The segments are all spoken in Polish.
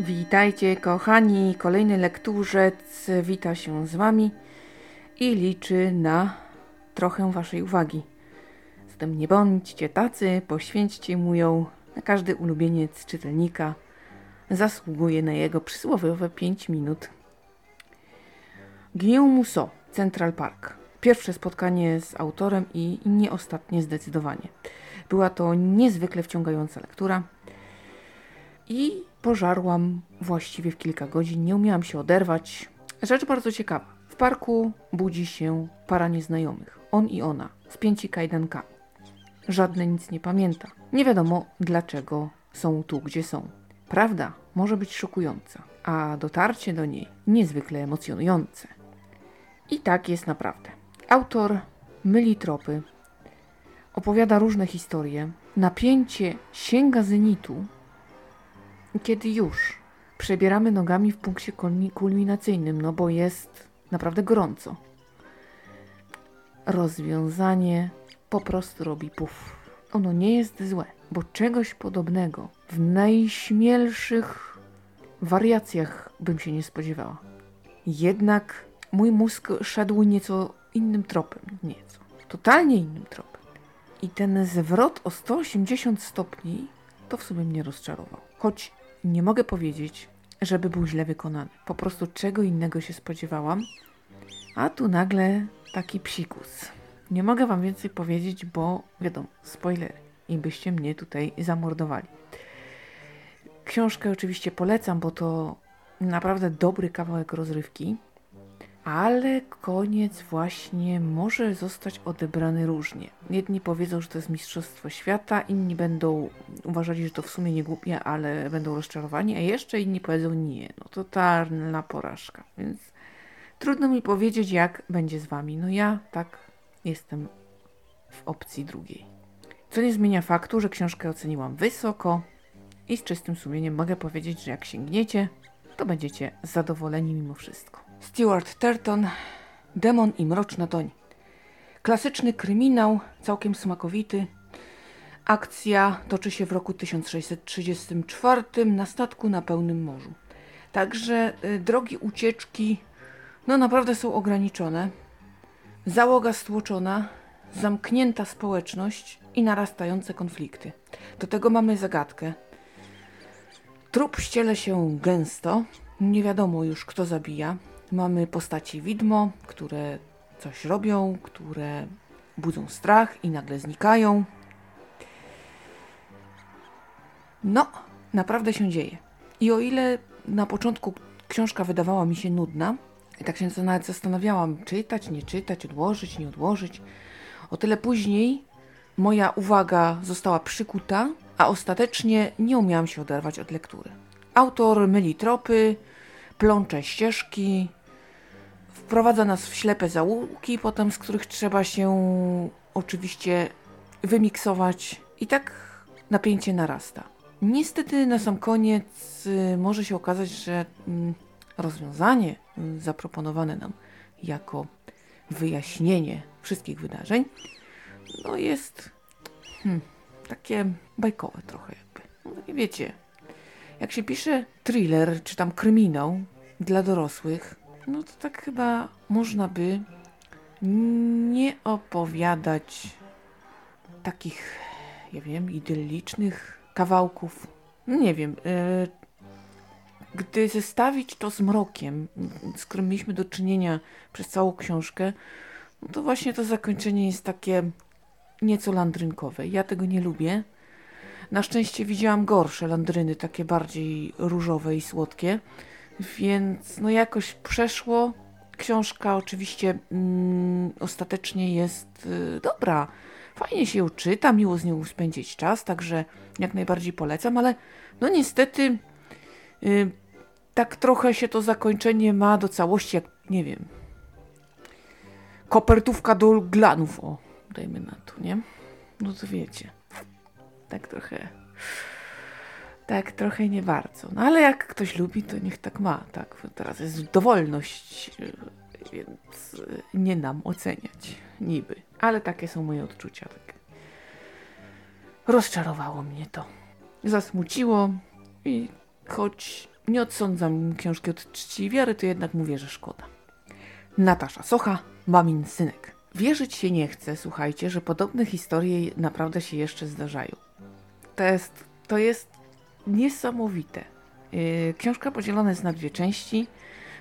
Witajcie kochani, kolejny lekturzec wita się z wami i liczy na trochę waszej uwagi. Zatem nie bądźcie tacy, poświęćcie mu ją, na każdy ulubieniec czytelnika zasługuje na jego przysłowiowe 5 minut. Guillaume Musso, Central Park. Pierwsze spotkanie z autorem i nie ostatnie zdecydowanie. Była to niezwykle wciągająca lektura i pożarłam właściwie w kilka godzin. Nie umiałam się oderwać. Rzecz bardzo ciekawa. W parku budzi się para nieznajomych. On i ona, spięci kajdankami. Żadne nic nie pamięta. Nie wiadomo dlaczego są tu, gdzie są. Prawda może być szokująca, a dotarcie do niej niezwykle emocjonujące. I tak jest naprawdę. Autor myli tropy, opowiada różne historie. Napięcie sięga zenitu, kiedy już przebieramy nogami w punkcie kulminacyjnym, no bo jest naprawdę gorąco. Rozwiązanie po prostu robi puf. Ono nie jest złe, bo czegoś podobnego w najśmielszych wariacjach bym się nie spodziewała. Jednak mój mózg szedł nieco innym tropem, nieco, totalnie innym tropem. I ten zwrot o 180 stopni to w sumie mnie rozczarował. Choć nie mogę powiedzieć, żeby był źle wykonany. Po prostu czego innego się spodziewałam, a tu nagle taki psikus. Nie mogę wam więcej powiedzieć, bo wiadomo, spoilery i byście mnie tutaj zamordowali. Książkę oczywiście polecam, bo to naprawdę dobry kawałek rozrywki ale koniec właśnie może zostać odebrany różnie. Jedni powiedzą, że to jest Mistrzostwo Świata, inni będą uważali, że to w sumie nie głupie, ale będą rozczarowani, a jeszcze inni powiedzą nie, no totalna porażka. Więc trudno mi powiedzieć, jak będzie z wami. No ja tak jestem w opcji drugiej. Co nie zmienia faktu, że książkę oceniłam wysoko i z czystym sumieniem mogę powiedzieć, że jak sięgniecie, to będziecie zadowoleni mimo wszystko. Stuart Turton, Demon i Mroczna Doń. Klasyczny kryminał, całkiem smakowity. Akcja toczy się w roku 1634 na statku na pełnym morzu. Także y, drogi ucieczki no naprawdę są ograniczone. Załoga stłoczona, zamknięta społeczność i narastające konflikty. Do tego mamy zagadkę. Trup ściele się gęsto, nie wiadomo już kto zabija. Mamy postaci widmo, które coś robią, które budzą strach i nagle znikają. No, naprawdę się dzieje. I o ile na początku książka wydawała mi się nudna, i tak się nawet zastanawiałam, czytać, nie czytać, odłożyć, nie odłożyć, o tyle później moja uwaga została przykuta, a ostatecznie nie umiałam się oderwać od lektury. Autor myli tropy, plącze ścieżki, wprowadza nas w ślepe zaułki, potem z których trzeba się oczywiście wymiksować i tak napięcie narasta. Niestety na sam koniec y, może się okazać, że mm, rozwiązanie y, zaproponowane nam jako wyjaśnienie wszystkich wydarzeń no jest hmm, takie bajkowe trochę jakby. No, wiecie, jak się pisze thriller czy tam kryminał dla dorosłych, no to tak chyba można by nie opowiadać takich, ja wiem, idyllicznych kawałków. No nie wiem. E, gdy zestawić to z mrokiem, z którym mieliśmy do czynienia przez całą książkę, no to właśnie to zakończenie jest takie nieco landrynkowe. Ja tego nie lubię. Na szczęście widziałam gorsze landryny, takie bardziej różowe i słodkie. Więc no jakoś przeszło. Książka oczywiście mm, ostatecznie jest y, dobra. Fajnie się ją czyta, miło z nią spędzić czas, także jak najbardziej polecam, ale no niestety y, tak trochę się to zakończenie ma do całości, jak nie wiem, kopertówka do glanów, o, dajmy na to, nie? No to wiecie, tak trochę tak trochę nie bardzo. No ale jak ktoś lubi, to niech tak ma. Tak, teraz jest dowolność, więc nie nam oceniać. Niby. Ale takie są moje odczucia. Tak. Rozczarowało mnie to. Zasmuciło i choć nie odsądzam książki od czci i wiary, to jednak mówię, że szkoda. Natasza Socha, mamin synek. Wierzyć się nie chce, słuchajcie, że podobne historie naprawdę się jeszcze zdarzają. To jest, to jest niesamowite. Yy, książka podzielona jest na dwie części.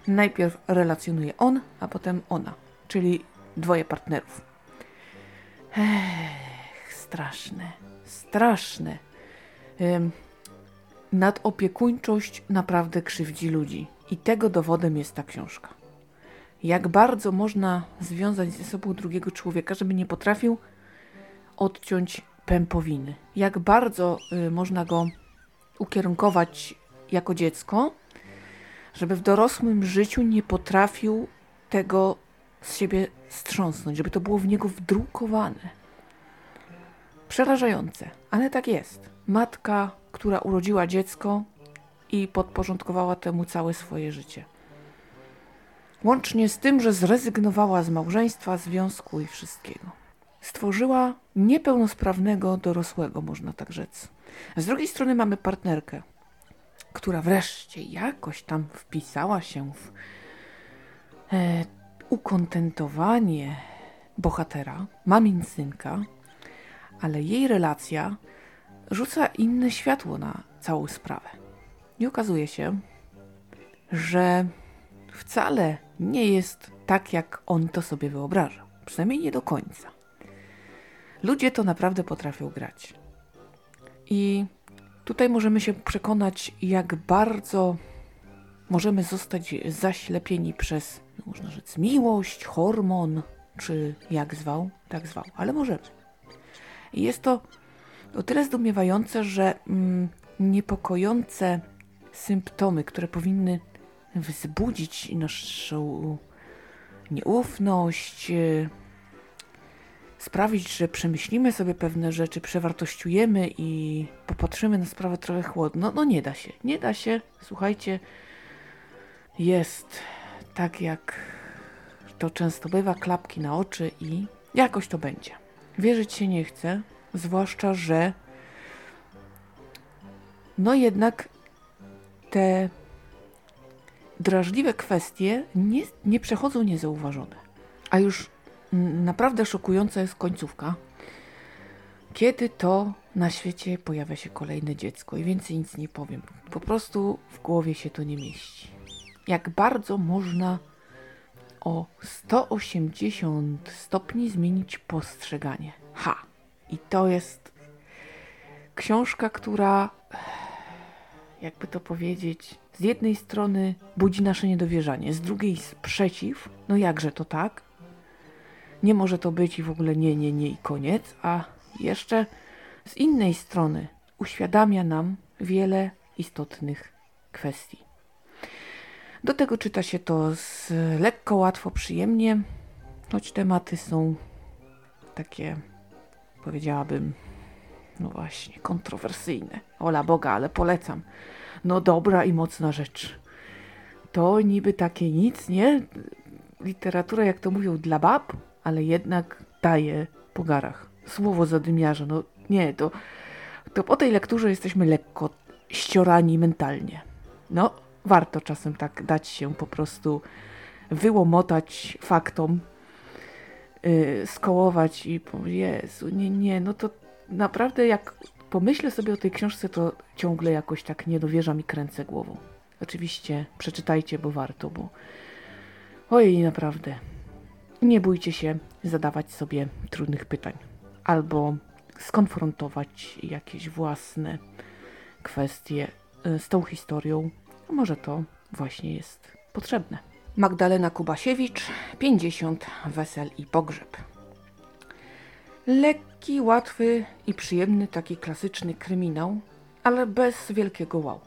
Najpierw relacjonuje on, a potem ona, czyli dwoje partnerów. Ech, straszne, straszne. Nadopiekuńczość naprawdę krzywdzi ludzi. I tego dowodem jest ta książka. Jak bardzo można związać ze sobą drugiego człowieka, żeby nie potrafił odciąć pępowiny. Jak bardzo y, można go ukierunkować jako dziecko, żeby w dorosłym życiu nie potrafił tego z siebie strząsnąć, żeby to było w niego wdrukowane. Przerażające, ale tak jest. Matka, która urodziła dziecko i podporządkowała temu całe swoje życie. Łącznie z tym, że zrezygnowała z małżeństwa, związku i wszystkiego. Stworzyła niepełnosprawnego dorosłego, można tak rzec. Z drugiej strony mamy partnerkę, która wreszcie jakoś tam wpisała się w e, ukontentowanie bohatera, mamin synka, ale jej relacja rzuca inne światło na całą sprawę. I okazuje się, że wcale nie jest tak, jak on to sobie wyobraża. Przynajmniej nie do końca. Ludzie to naprawdę potrafią grać. I tutaj możemy się przekonać, jak bardzo możemy zostać zaślepieni przez, no można rzec, miłość, hormon, czy jak zwał, tak zwał, ale możemy. I jest to o tyle zdumiewające, że mm, niepokojące symptomy, które powinny wzbudzić naszą nieufność, sprawić, że przemyślimy sobie pewne rzeczy, przewartościujemy i popatrzymy na sprawę trochę chłodno. No nie da się, nie da się. Słuchajcie, jest tak jak to często bywa, klapki na oczy i jakoś to będzie. Wierzyć się nie chcę, zwłaszcza, że no jednak te drażliwe kwestie nie, nie przechodzą niezauważone. A już naprawdę szokująca jest końcówka, kiedy to na świecie pojawia się kolejne dziecko i więcej nic nie powiem. Po prostu w głowie się to nie mieści. Jak bardzo można o 180 stopni zmienić postrzeganie. Ha! I to jest książka, która, jakby to powiedzieć, z jednej strony budzi nasze niedowierzanie, z drugiej sprzeciw. No jakże to tak? Nie może to być i w ogóle nie, nie, nie i koniec. A jeszcze z innej strony uświadamia nam wiele istotnych kwestii. Do tego czyta się to z lekko, łatwo, przyjemnie, choć tematy są takie, powiedziałabym, no właśnie, kontrowersyjne. Ola Boga, ale polecam. No dobra i mocna rzecz. To niby takie nic, nie? Literatura, jak to mówią, dla bab, ale jednak daje po garach. Słowo zadymiarza, no nie, to, to po tej lekturze jesteśmy lekko ściorani mentalnie. No, warto czasem tak dać się po prostu wyłomotać faktom, yy, skołować i Jezu, nie, nie, no to naprawdę jak pomyślę sobie o tej książce, to ciągle jakoś tak nie dowierzam i kręcę głową. Oczywiście przeczytajcie, bo warto, bo ojej, naprawdę. Nie bójcie się zadawać sobie trudnych pytań albo skonfrontować jakieś własne kwestie y, z tą historią. Może to właśnie jest potrzebne. Magdalena Kubasiewicz, 50 wesel i pogrzeb. Lekki, łatwy i przyjemny, taki klasyczny kryminał, ale bez wielkiego wow.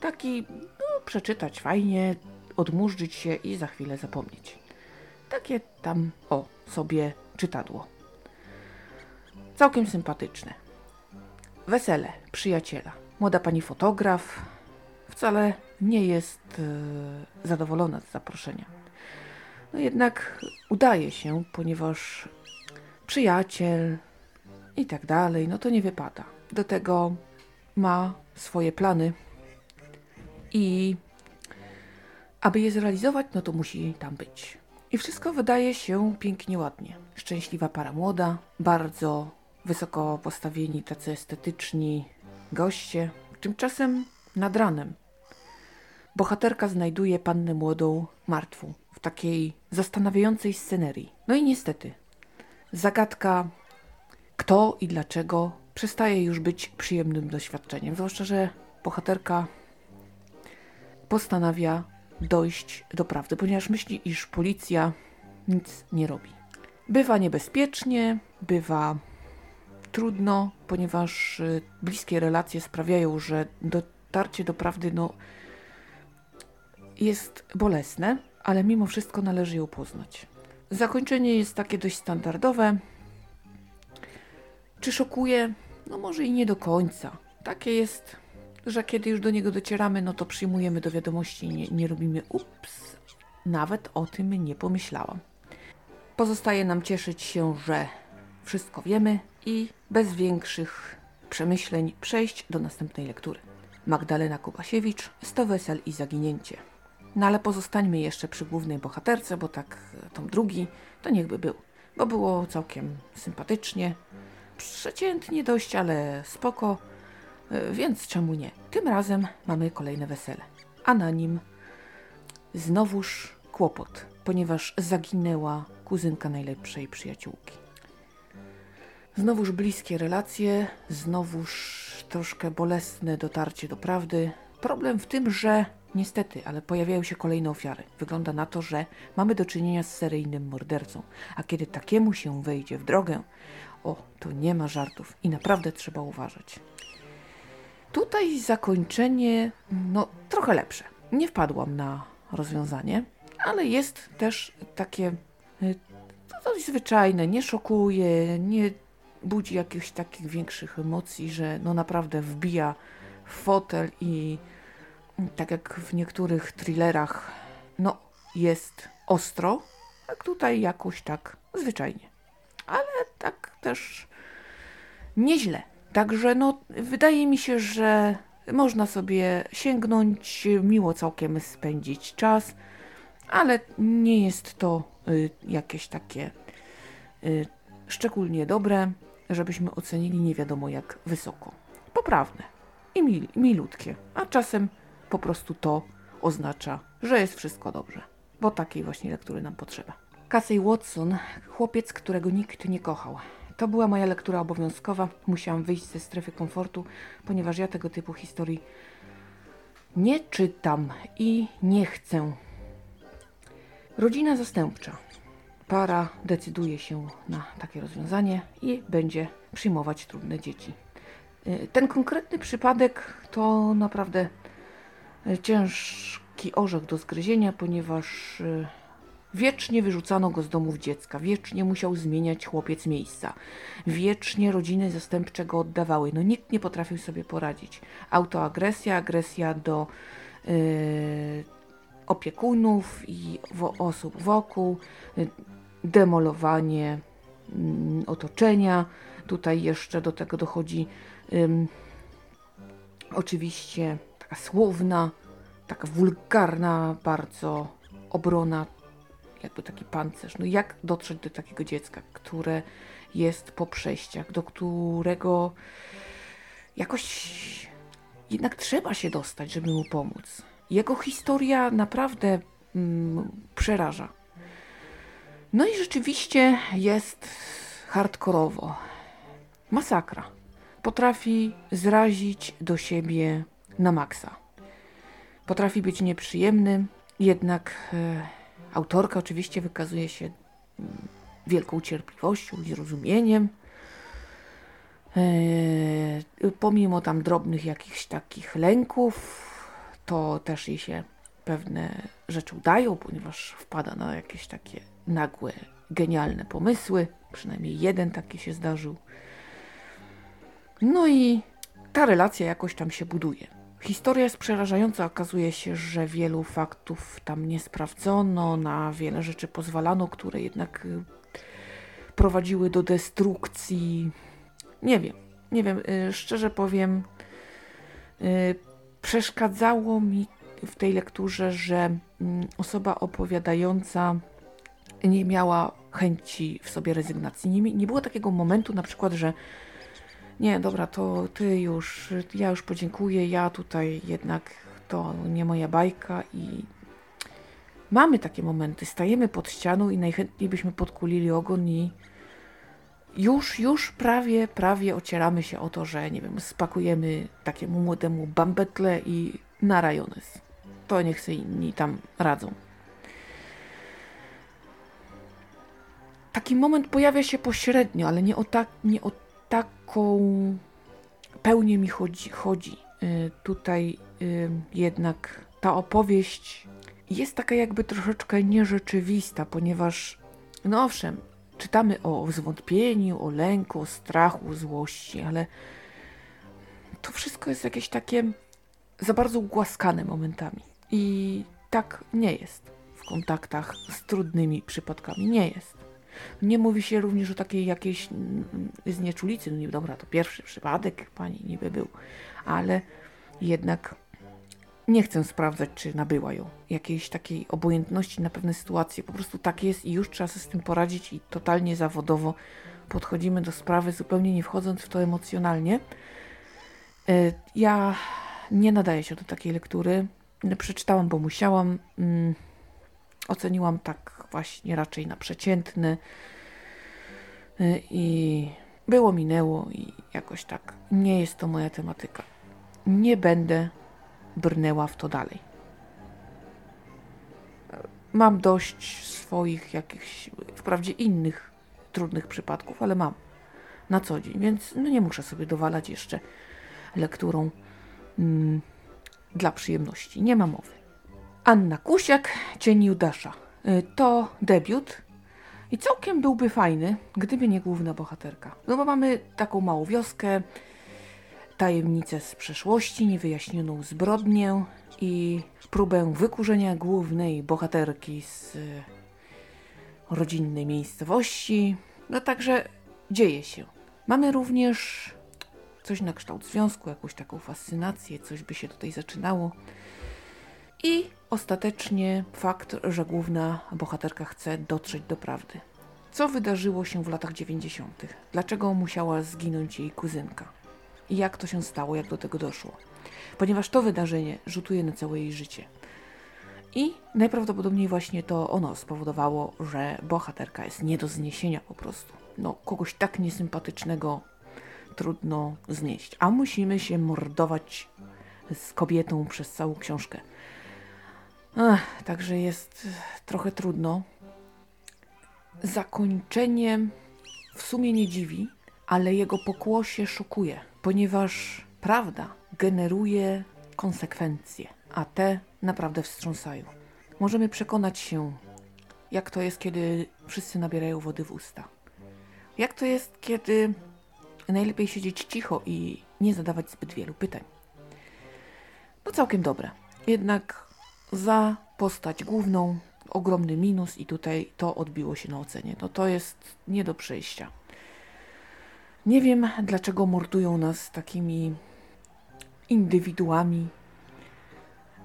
Taki no, przeczytać fajnie, odmurzyć się i za chwilę zapomnieć. Takie tam, o, sobie czytadło. Całkiem sympatyczne. Wesele przyjaciela. Młoda pani fotograf wcale nie jest e, zadowolona z zaproszenia. No jednak udaje się, ponieważ przyjaciel i tak dalej, no to nie wypada. Do tego ma swoje plany I aby je zrealizować, no to musi tam być. I wszystko wydaje się pięknie, ładnie. Szczęśliwa para młoda, bardzo wysoko postawieni, tacy estetyczni goście. Tymczasem nad ranem bohaterka znajduje pannę młodą martwą w takiej zastanawiającej scenerii. No i niestety, zagadka kto i dlaczego przestaje już być przyjemnym doświadczeniem. Zwłaszcza, że bohaterka postanawia dojść do prawdy, ponieważ myśli, iż policja nic nie robi. Bywa niebezpiecznie, bywa trudno, ponieważ y, bliskie relacje sprawiają, że dotarcie do prawdy no, jest bolesne, ale mimo wszystko należy ją poznać. Zakończenie jest takie dość standardowe. Czy szokuje? No może i nie do końca. Takie jest, że kiedy już do niego docieramy, no to przyjmujemy do wiadomości i nie, nie robimy ups, nawet o tym nie pomyślałam. Pozostaje nam cieszyć się, że wszystko wiemy i bez większych przemyśleń przejść do następnej lektury. Magdalena Kubasiewicz, 100 wesel i zaginięcie. No ale pozostańmy jeszcze przy głównej bohaterce, bo tak tom drugi to niechby był, bo było całkiem sympatycznie, przeciętnie dość, ale spoko, e, więc czemu nie? Tym razem mamy kolejne wesele, a na nim znowuż kłopot, ponieważ zaginęła kuzynka najlepszej przyjaciółki. Znowuż bliskie relacje, znowuż troszkę bolesne dotarcie do prawdy. Problem w tym, że niestety, ale pojawiają się kolejne ofiary. Wygląda na to, że mamy do czynienia z seryjnym mordercą, a kiedy takiemu się wejdzie w drogę, o, to nie ma żartów i naprawdę trzeba uważać. Tutaj zakończenie, no, trochę lepsze. Nie wpadłam na rozwiązanie, ale jest też takie y, dość zwyczajne, nie szokuje, nie budzi jakichś takich większych emocji, że no naprawdę wbija w fotel i tak jak w niektórych thrillerach, no jest ostro, tak tutaj jakoś tak zwyczajnie. Ale tak też nieźle. Także no wydaje mi się, że można sobie sięgnąć, miło całkiem spędzić czas, ale nie jest to y, jakieś takie y, szczególnie dobre żebyśmy ocenili nie wiadomo jak wysoko. Poprawne i mil, milutkie, a czasem po prostu to oznacza, że jest wszystko dobrze, bo takiej właśnie lektury nam potrzeba. Casey Watson, chłopiec, którego nikt nie kochał. To była moja lektura obowiązkowa. Musiałam wyjść ze strefy komfortu, ponieważ ja tego typu historii nie czytam i nie chcę. Rodzina zastępcza para decyduje się na takie rozwiązanie i będzie przyjmować trudne dzieci. Y, ten konkretny przypadek to naprawdę ciężki orzech do zgryzienia, ponieważ y, wiecznie wyrzucano go z domów dziecka, wiecznie musiał zmieniać chłopiec miejsca, wiecznie rodziny zastępcze go oddawały. No nikt nie potrafił sobie poradzić. Autoagresja, agresja do yy, opiekunów i osób wokół, demolowanie mm, otoczenia. Tutaj jeszcze do tego dochodzi oczywiście taka słowna, taka wulgarna bardzo obrona, jakby taki pancerz. No jak dotrzeć do takiego dziecka, które jest po przejściach, do którego jakoś jednak trzeba się dostać, żeby mu pomóc. Jego historia naprawdę mm, przeraża. No i rzeczywiście jest hardkorowo. Masakra. Potrafi zrazić do siebie na maksa. Potrafi być nieprzyjemny, jednak e, autorka oczywiście wykazuje się mm, wielką cierpliwością i zrozumieniem. E, pomimo tam drobnych jakichś takich lęków, to też jej się pewne rzeczy udają, ponieważ wpada na jakieś takie nagłe, genialne pomysły. Przynajmniej jeden taki się zdarzył. No i ta relacja jakoś tam się buduje. Historia jest przerażająca. Okazuje się, że wielu faktów tam nie sprawdzono, na wiele rzeczy pozwalano, które jednak y, prowadziły do destrukcji. Nie wiem, nie wiem, y, szczerze powiem, y, przeszkadzało mi w tej lekturze, że mm, osoba opowiadająca nie miała chęci w sobie rezygnacji. Nie, nie było takiego momentu na przykład, że nie, dobra, to ty już, ja już podziękuję, ja tutaj jednak to nie moja bajka i mamy takie momenty, stajemy pod ścianą i najchętniej byśmy podkulili ogon i już, już prawie, prawie ocieramy się o to, że nie wiem, spakujemy takiemu młodemu bambetle i na rajones. To niech sobie inni tam radzą. Taki moment pojawia się pośrednio, ale nie o, tak, nie o taką pełnię mi chodzi. chodzi. Yy, tutaj yy, jednak ta opowieść jest taka jakby troszeczkę nierzeczywista, ponieważ, no owszem, czytamy o zwątpieniu, o lęku, o strachu, złości, ale to wszystko jest jakieś takie za bardzo ugłaskane momentami. I tak nie jest w kontaktach z trudnymi przypadkami. Nie jest. Nie mówi się również o takiej jakiejś mm, znieczulicy. No dobra, to pierwszy przypadek pani niby był, ale jednak nie chcę sprawdzać, czy nabyła ją. Jakiejś takiej obojętności na pewne sytuacje. Po prostu tak jest i już trzeba sobie z tym poradzić i totalnie zawodowo podchodzimy do sprawy, zupełnie nie wchodząc w to emocjonalnie. E, ja nie nadaję się do takiej lektury. Przeczytałam, bo musiałam. Mm, oceniłam tak właśnie raczej na przeciętny. E, I było, minęło i jakoś tak. Nie jest to moja tematyka. Nie będę brnęła w to dalej. Mam dość swoich jakichś, wprawdzie innych trudnych przypadków, ale mam na co dzień, więc no nie muszę sobie dowalać jeszcze lekturą mm, dla przyjemności. Nie ma mowy. Anna Kusiak, Cień Judasza. Y, to debiut i całkiem byłby fajny, gdyby nie główna bohaterka. No bo mamy taką małą wioskę, tajemnicę z przeszłości, niewyjaśnioną zbrodnię i próbę wykurzenia głównej bohaterki z e, rodzinnej miejscowości. No także dzieje się. Mamy również coś na kształt związku, jakąś taką fascynację, coś by się tutaj zaczynało. I ostatecznie fakt, że główna bohaterka chce dotrzeć do prawdy. Co wydarzyło się w latach 90.? Dlaczego musiała zginąć jej kuzynka? i jak to się stało, jak do tego doszło. Ponieważ to wydarzenie rzutuje na całe jej życie. I najprawdopodobniej właśnie to ono spowodowało, że bohaterka jest nie do zniesienia po prostu. No, kogoś tak niesympatycznego trudno znieść. A musimy się mordować z kobietą przez całą książkę. Ach, także jest trochę trudno. Zakończenie w sumie nie dziwi, ale jego pokłosie szokuje ponieważ prawda generuje konsekwencje, a te naprawdę wstrząsają. Możemy przekonać się, jak to jest, kiedy wszyscy nabierają wody w usta. Jak to jest, kiedy najlepiej siedzieć cicho i nie zadawać zbyt wielu pytań. No całkiem dobre. Jednak za postać główną ogromny minus i tutaj to odbiło się na ocenie. No to jest nie do przejścia. Nie wiem, dlaczego mordują nas takimi indywiduami.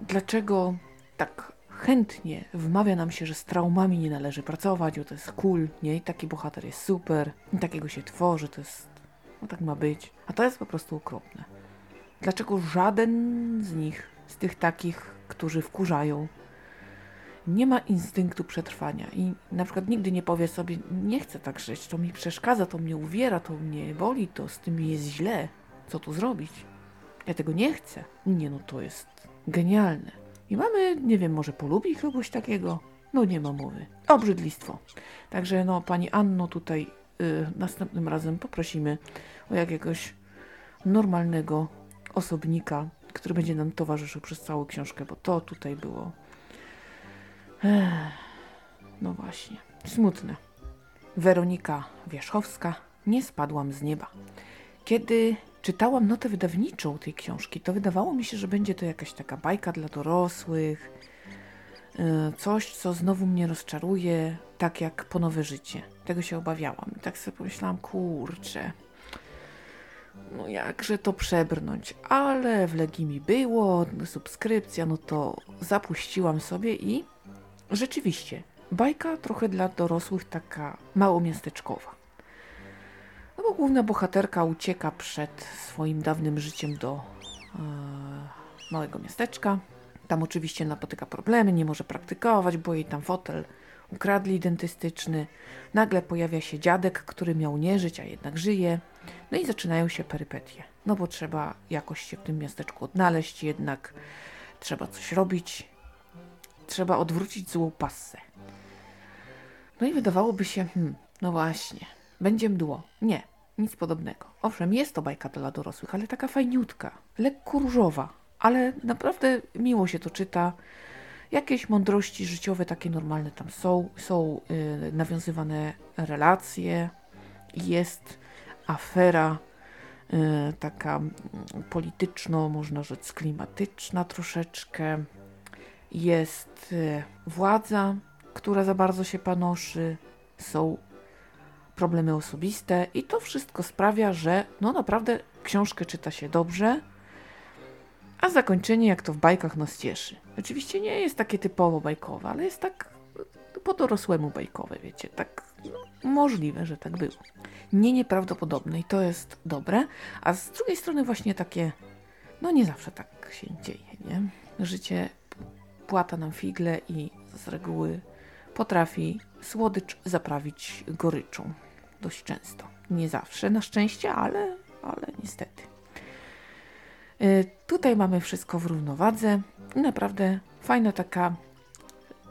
Dlaczego tak chętnie wmawia nam się, że z traumami nie należy pracować, bo to jest cool, nie? I taki bohater jest super, i takiego się tworzy, to jest... No tak ma być. A to jest po prostu okropne. Dlaczego żaden z nich, z tych takich, którzy wkurzają, nie ma instynktu przetrwania i na przykład nigdy nie powie sobie, nie chcę tak żyć, to mi przeszkadza, to mnie uwiera, to mnie boli, to z tym jest źle, co tu zrobić? Ja tego nie chcę. Nie no, to jest genialne. I mamy, nie wiem, może polubi kogoś takiego? No nie ma mowy. Obrzydlistwo. Także no, pani Anno tutaj y, następnym razem poprosimy o jakiegoś normalnego osobnika, który będzie nam towarzyszył przez całą książkę, bo to tutaj było Ech, no właśnie, smutne. Weronika Wierzchowska, nie spadłam z nieba. Kiedy czytałam notę wydawniczą tej książki, to wydawało mi się, że będzie to jakaś taka bajka dla dorosłych, e, coś, co znowu mnie rozczaruje, tak jak po nowe życie. Tego się obawiałam. I tak sobie pomyślałam, kurczę, no jakże to przebrnąć, ale w Legii mi było, subskrypcja, no to zapuściłam sobie i rzeczywiście, bajka trochę dla dorosłych taka małomiasteczkowa. No bo główna bohaterka ucieka przed swoim dawnym życiem do e, małego miasteczka. Tam oczywiście napotyka problemy, nie może praktykować, bo jej tam fotel ukradli dentystyczny. Nagle pojawia się dziadek, który miał nie żyć, a jednak żyje. No i zaczynają się perypetie. No bo trzeba jakoś się w tym miasteczku odnaleźć, jednak trzeba coś robić. Trzeba odwrócić złą passę. No i wydawałoby się, hmm, no właśnie, będzie mdło. Nie, nic podobnego. Owszem, jest to bajka dla dorosłych, ale taka fajniutka, lekko różowa, ale naprawdę miło się to czyta. Jakieś mądrości życiowe takie normalne tam są, są yy, nawiązywane relacje, jest afera yy, taka yy, polityczno, można rzec klimatyczna troszeczkę, jest y, władza, która za bardzo się panoszy, są problemy osobiste i to wszystko sprawia, że no naprawdę książkę czyta się dobrze, a zakończenie, jak to w bajkach, nas cieszy. Oczywiście nie jest takie typowo bajkowe, ale jest tak po dorosłemu bajkowe, wiecie, tak możliwe, że tak było. Nie nieprawdopodobne i to jest dobre, a z drugiej strony właśnie takie, no nie zawsze tak się dzieje, nie? Życie płata nam figle i z reguły potrafi słodycz zaprawić goryczą. Dość często. Nie zawsze, na szczęście, ale, ale niestety. Y, tutaj mamy wszystko w równowadze. Naprawdę fajna taka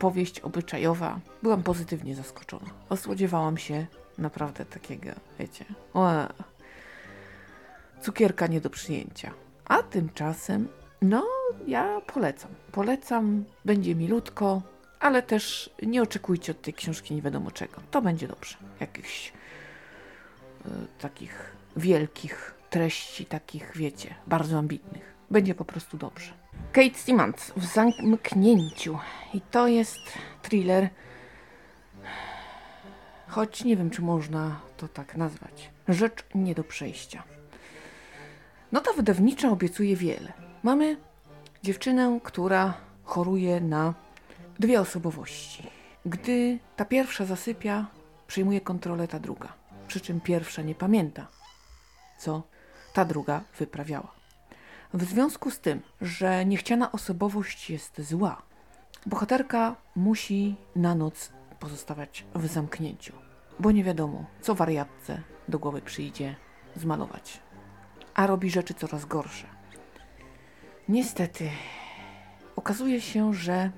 powieść obyczajowa. Byłam pozytywnie zaskoczona. Osłodziewałam się naprawdę takiego, wiecie, o, cukierka nie do przyjęcia. A tymczasem, no, ja polecam. Polecam, będzie milutko, ale też nie oczekujcie od tej książki nie wiadomo czego. To będzie dobrze. Jakichś y, takich wielkich treści, takich, wiecie, bardzo ambitnych. Będzie po prostu dobrze. Kate Simmons w zamknięciu. I to jest thriller, choć nie wiem, czy można to tak nazwać. Rzecz nie do przejścia. Nota wydawnicza obiecuje wiele. Mamy dziewczynę, która choruje na dwie osobowości. Gdy ta pierwsza zasypia, przyjmuje kontrolę ta druga. Przy czym pierwsza nie pamięta, co ta druga wyprawiała. W związku z tym, że niechciana osobowość jest zła, bohaterka musi na noc pozostawać w zamknięciu, bo nie wiadomo, co wariatce do głowy przyjdzie zmalować, a robi rzeczy coraz gorsze. Niestety, okazuje się, że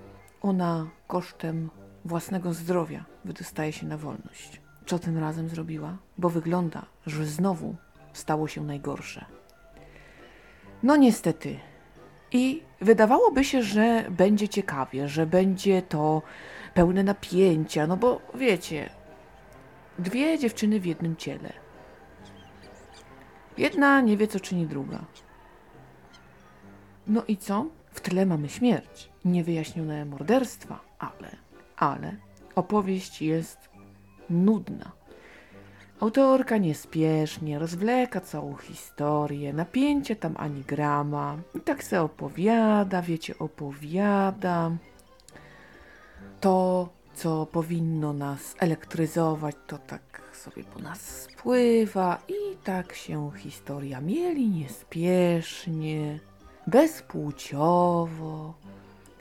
ona kosztem własnego zdrowia wydostaje się na wolność. Co tym razem zrobiła? Bo wygląda, że znowu stało się najgorsze. No niestety. I wydawałoby się, że będzie ciekawie, że będzie to pełne napięcia, no bo wiecie, dwie dziewczyny w jednym ciele. Jedna nie wie, co czyni druga. No i co? W tle mamy śmierć, niewyjaśnione morderstwa, ale, ale opowieść jest nudna. Autorka niespiesznie rozwleka całą historię, napięcie tam ani grama. I tak se opowiada, wiecie, opowiada. To, co powinno nas elektryzować, to tak sobie po nas spływa i tak się historia mieli niespiesznie, bezpłciowo,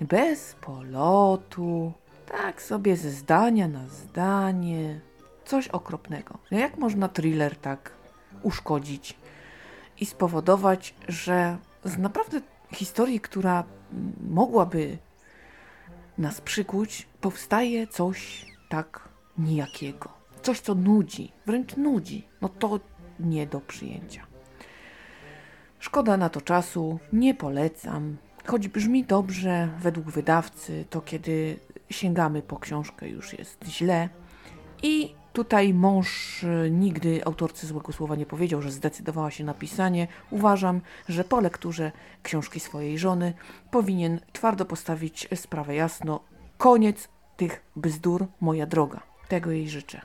bez polotu, tak sobie ze zdania na zdanie coś okropnego. No jak można thriller tak uszkodzić i spowodować, że z naprawdę historii, która mogłaby nas przykuć, powstaje coś tak nijakiego. Coś, co nudzi, wręcz nudzi. No to nie do przyjęcia. Szkoda na to czasu, nie polecam. Choć brzmi dobrze według wydawcy, to kiedy sięgamy po książkę już jest źle. I Tutaj mąż e, nigdy autorce złego słowa nie powiedział, że zdecydowała się na pisanie. Uważam, że po lekturze książki swojej żony powinien twardo postawić sprawę jasno. Koniec tych bzdur, moja droga. Tego jej życzę.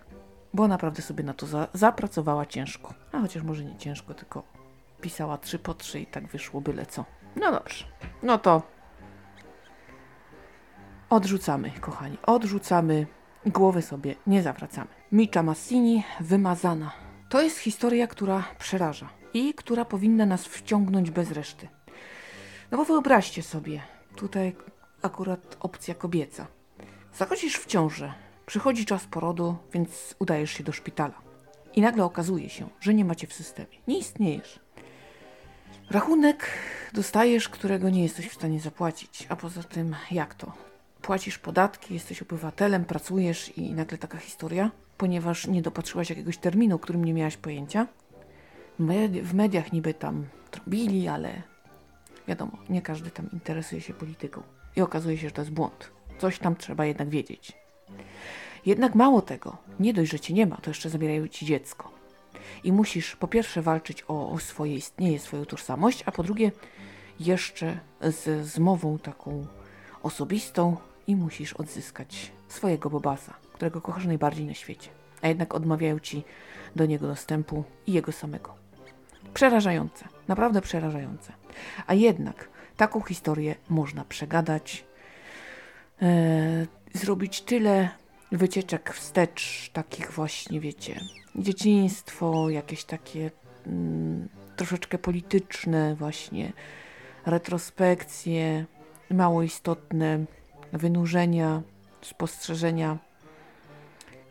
Bo naprawdę sobie na to za zapracowała ciężko. A chociaż może nie ciężko, tylko pisała trzy po trzy i tak wyszło byle co. No dobrze, no to odrzucamy, kochani, odrzucamy, głowy sobie nie zawracamy. Micia Massini, wymazana. To jest historia, która przeraża i która powinna nas wciągnąć bez reszty. No bo wyobraźcie sobie, tutaj akurat opcja kobieca. Zachodzisz w ciążę, przychodzi czas porodu, więc udajesz się do szpitala. I nagle okazuje się, że nie macie w systemie. Nie istniejesz. Rachunek dostajesz, którego nie jesteś w stanie zapłacić. A poza tym, jak to? Płacisz podatki, jesteś obywatelem, pracujesz i nagle taka historia, ponieważ nie dopatrzyłaś jakiegoś terminu, o którym nie miałaś pojęcia. Medi w mediach niby tam trąbili, ale wiadomo, nie każdy tam interesuje się polityką. I okazuje się, że to jest błąd. Coś tam trzeba jednak wiedzieć. Jednak mało tego, nie dość, że cię nie ma, to jeszcze zabierają ci dziecko. I musisz po pierwsze walczyć o, o swoje istnienie, swoją tożsamość, a po drugie jeszcze z zmową taką osobistą i musisz odzyskać swojego Bobasa, którego kochasz najbardziej na świecie. A jednak odmawiają ci do niego dostępu i jego samego. Przerażające, naprawdę przerażające. A jednak taką historię można przegadać, e, zrobić tyle wycieczek wstecz, takich właśnie, wiecie, dzieciństwo, jakieś takie mm, troszeczkę polityczne, właśnie retrospekcje, mało istotne wynurzenia, spostrzeżenia,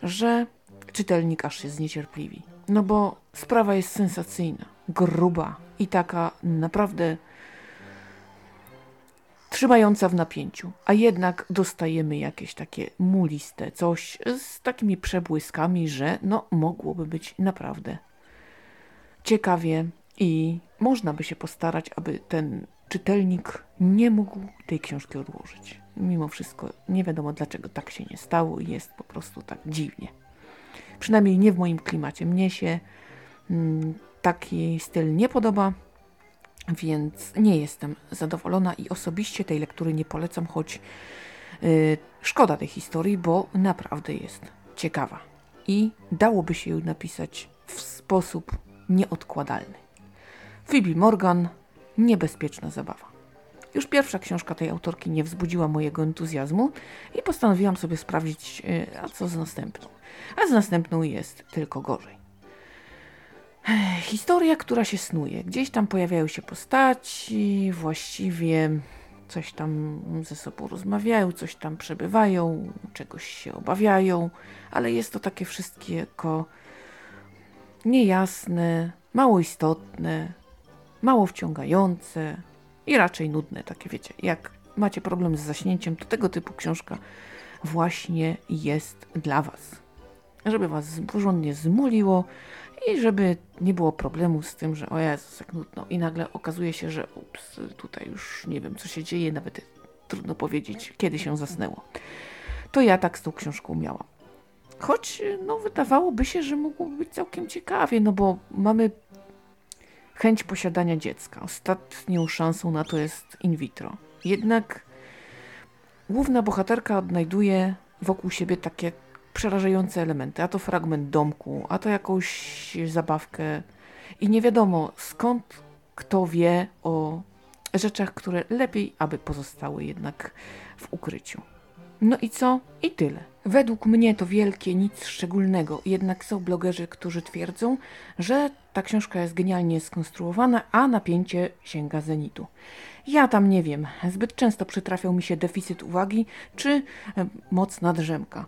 że czytelnik aż się zniecierpliwi. No bo sprawa jest sensacyjna, gruba i taka naprawdę trzymająca w napięciu, a jednak dostajemy jakieś takie muliste coś z takimi przebłyskami, że no mogłoby być naprawdę ciekawie i można by się postarać, aby ten czytelnik nie mógł tej książki odłożyć. Mimo wszystko nie wiadomo dlaczego tak się nie stało i jest po prostu tak dziwnie. Przynajmniej nie w moim klimacie. Mnie się mm, taki styl nie podoba więc nie jestem zadowolona i osobiście tej lektury nie polecam, choć yy, szkoda tej historii, bo naprawdę jest ciekawa i dałoby się ją napisać w sposób nieodkładalny. Phoebe Morgan, Niebezpieczna zabawa. Już pierwsza książka tej autorki nie wzbudziła mojego entuzjazmu i postanowiłam sobie sprawdzić, yy, a co z następną. A z następną jest tylko gorzej. Historia, która się snuje. Gdzieś tam pojawiają się postaci, właściwie coś tam ze sobą rozmawiają, coś tam przebywają, czegoś się obawiają, ale jest to takie wszystkiego niejasne, mało istotne, mało wciągające i raczej nudne, takie wiecie. Jak macie problem z zaśnięciem, to tego typu książka właśnie jest dla Was. Żeby Was porządnie zmuliło, i żeby nie było problemu z tym, że o Jezus, jak nudno. I nagle okazuje się, że ups, tutaj już nie wiem, co się dzieje, nawet trudno powiedzieć, kiedy się zasnęło. To ja tak z tą książką miałam. Choć, no, wydawałoby się, że mogłoby być całkiem ciekawie, no bo mamy chęć posiadania dziecka. Ostatnią szansą na to jest in vitro. Jednak główna bohaterka odnajduje wokół siebie takie przerażające elementy. A to fragment domku, a to jakąś zabawkę. I nie wiadomo skąd kto wie o rzeczach, które lepiej, aby pozostały jednak w ukryciu. No i co? I tyle. Według mnie to wielkie nic szczególnego, jednak są blogerzy, którzy twierdzą, że ta książka jest genialnie skonstruowana, a napięcie sięga zenitu. Ja tam nie wiem, zbyt często przytrafiał mi się deficyt uwagi czy e, mocna drzemka.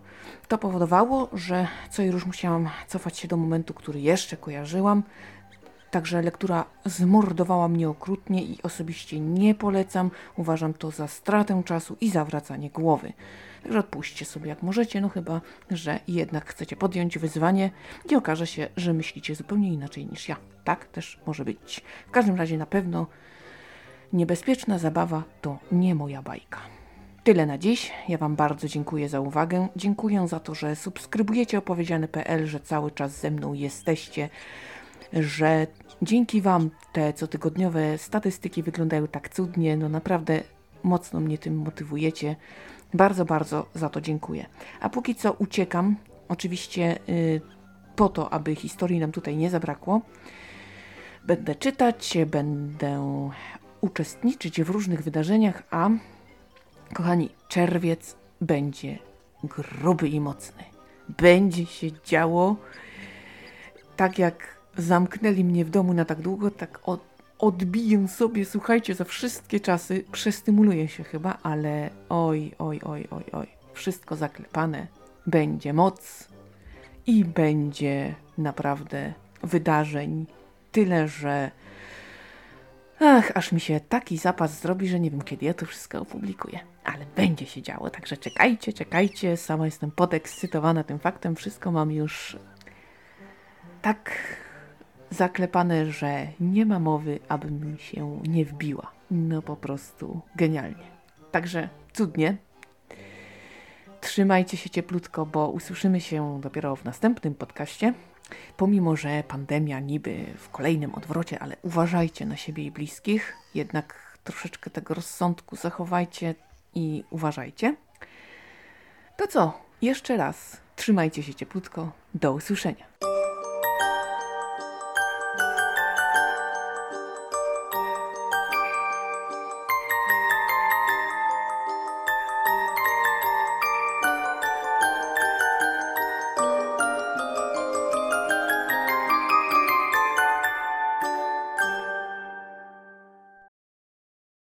To powodowało, że co i róż musiałam cofać się do momentu, który jeszcze kojarzyłam, Także lektura zmordowała mnie okrutnie i osobiście nie polecam. Uważam to za stratę czasu i zawracanie głowy. Także odpuśćcie sobie jak możecie, no chyba, że jednak chcecie podjąć wyzwanie i okaże się, że myślicie zupełnie inaczej niż ja. Tak też może być. W każdym razie na pewno niebezpieczna zabawa to nie moja bajka. Tyle na dziś. Ja Wam bardzo dziękuję za uwagę. Dziękuję za to, że subskrybujecie opowiedziane.pl, że cały czas ze mną jesteście, że dzięki Wam te cotygodniowe statystyki wyglądają tak cudnie. No naprawdę mocno mnie tym motywujecie. Bardzo, bardzo za to dziękuję. A póki co uciekam, oczywiście yy, po to, aby historii nam tutaj nie zabrakło. Będę czytać, będę uczestniczyć w różnych wydarzeniach, a kochani, czerwiec będzie gruby i mocny. Będzie się działo tak jak zamknęli mnie w domu na tak długo, tak od, odbiję sobie, słuchajcie, za wszystkie czasy. Przestymuluję się chyba, ale oj, oj, oj, oj, oj. Wszystko zaklepane. Będzie moc i będzie naprawdę wydarzeń tyle, że ach, aż mi się taki zapas zrobi, że nie wiem kiedy ja to wszystko opublikuję. Ale będzie się działo, także czekajcie, czekajcie. Sama jestem podekscytowana tym faktem. Wszystko mam już tak zaklepane, że nie ma mowy, abym się nie wbiła. No po prostu genialnie. Także cudnie. Trzymajcie się cieplutko, bo usłyszymy się dopiero w następnym podcaście. Pomimo, że pandemia niby w kolejnym odwrocie, ale uważajcie na siebie i bliskich. Jednak troszeczkę tego rozsądku zachowajcie i uważajcie. To co? Jeszcze raz. Trzymajcie się cieplutko. Do usłyszenia.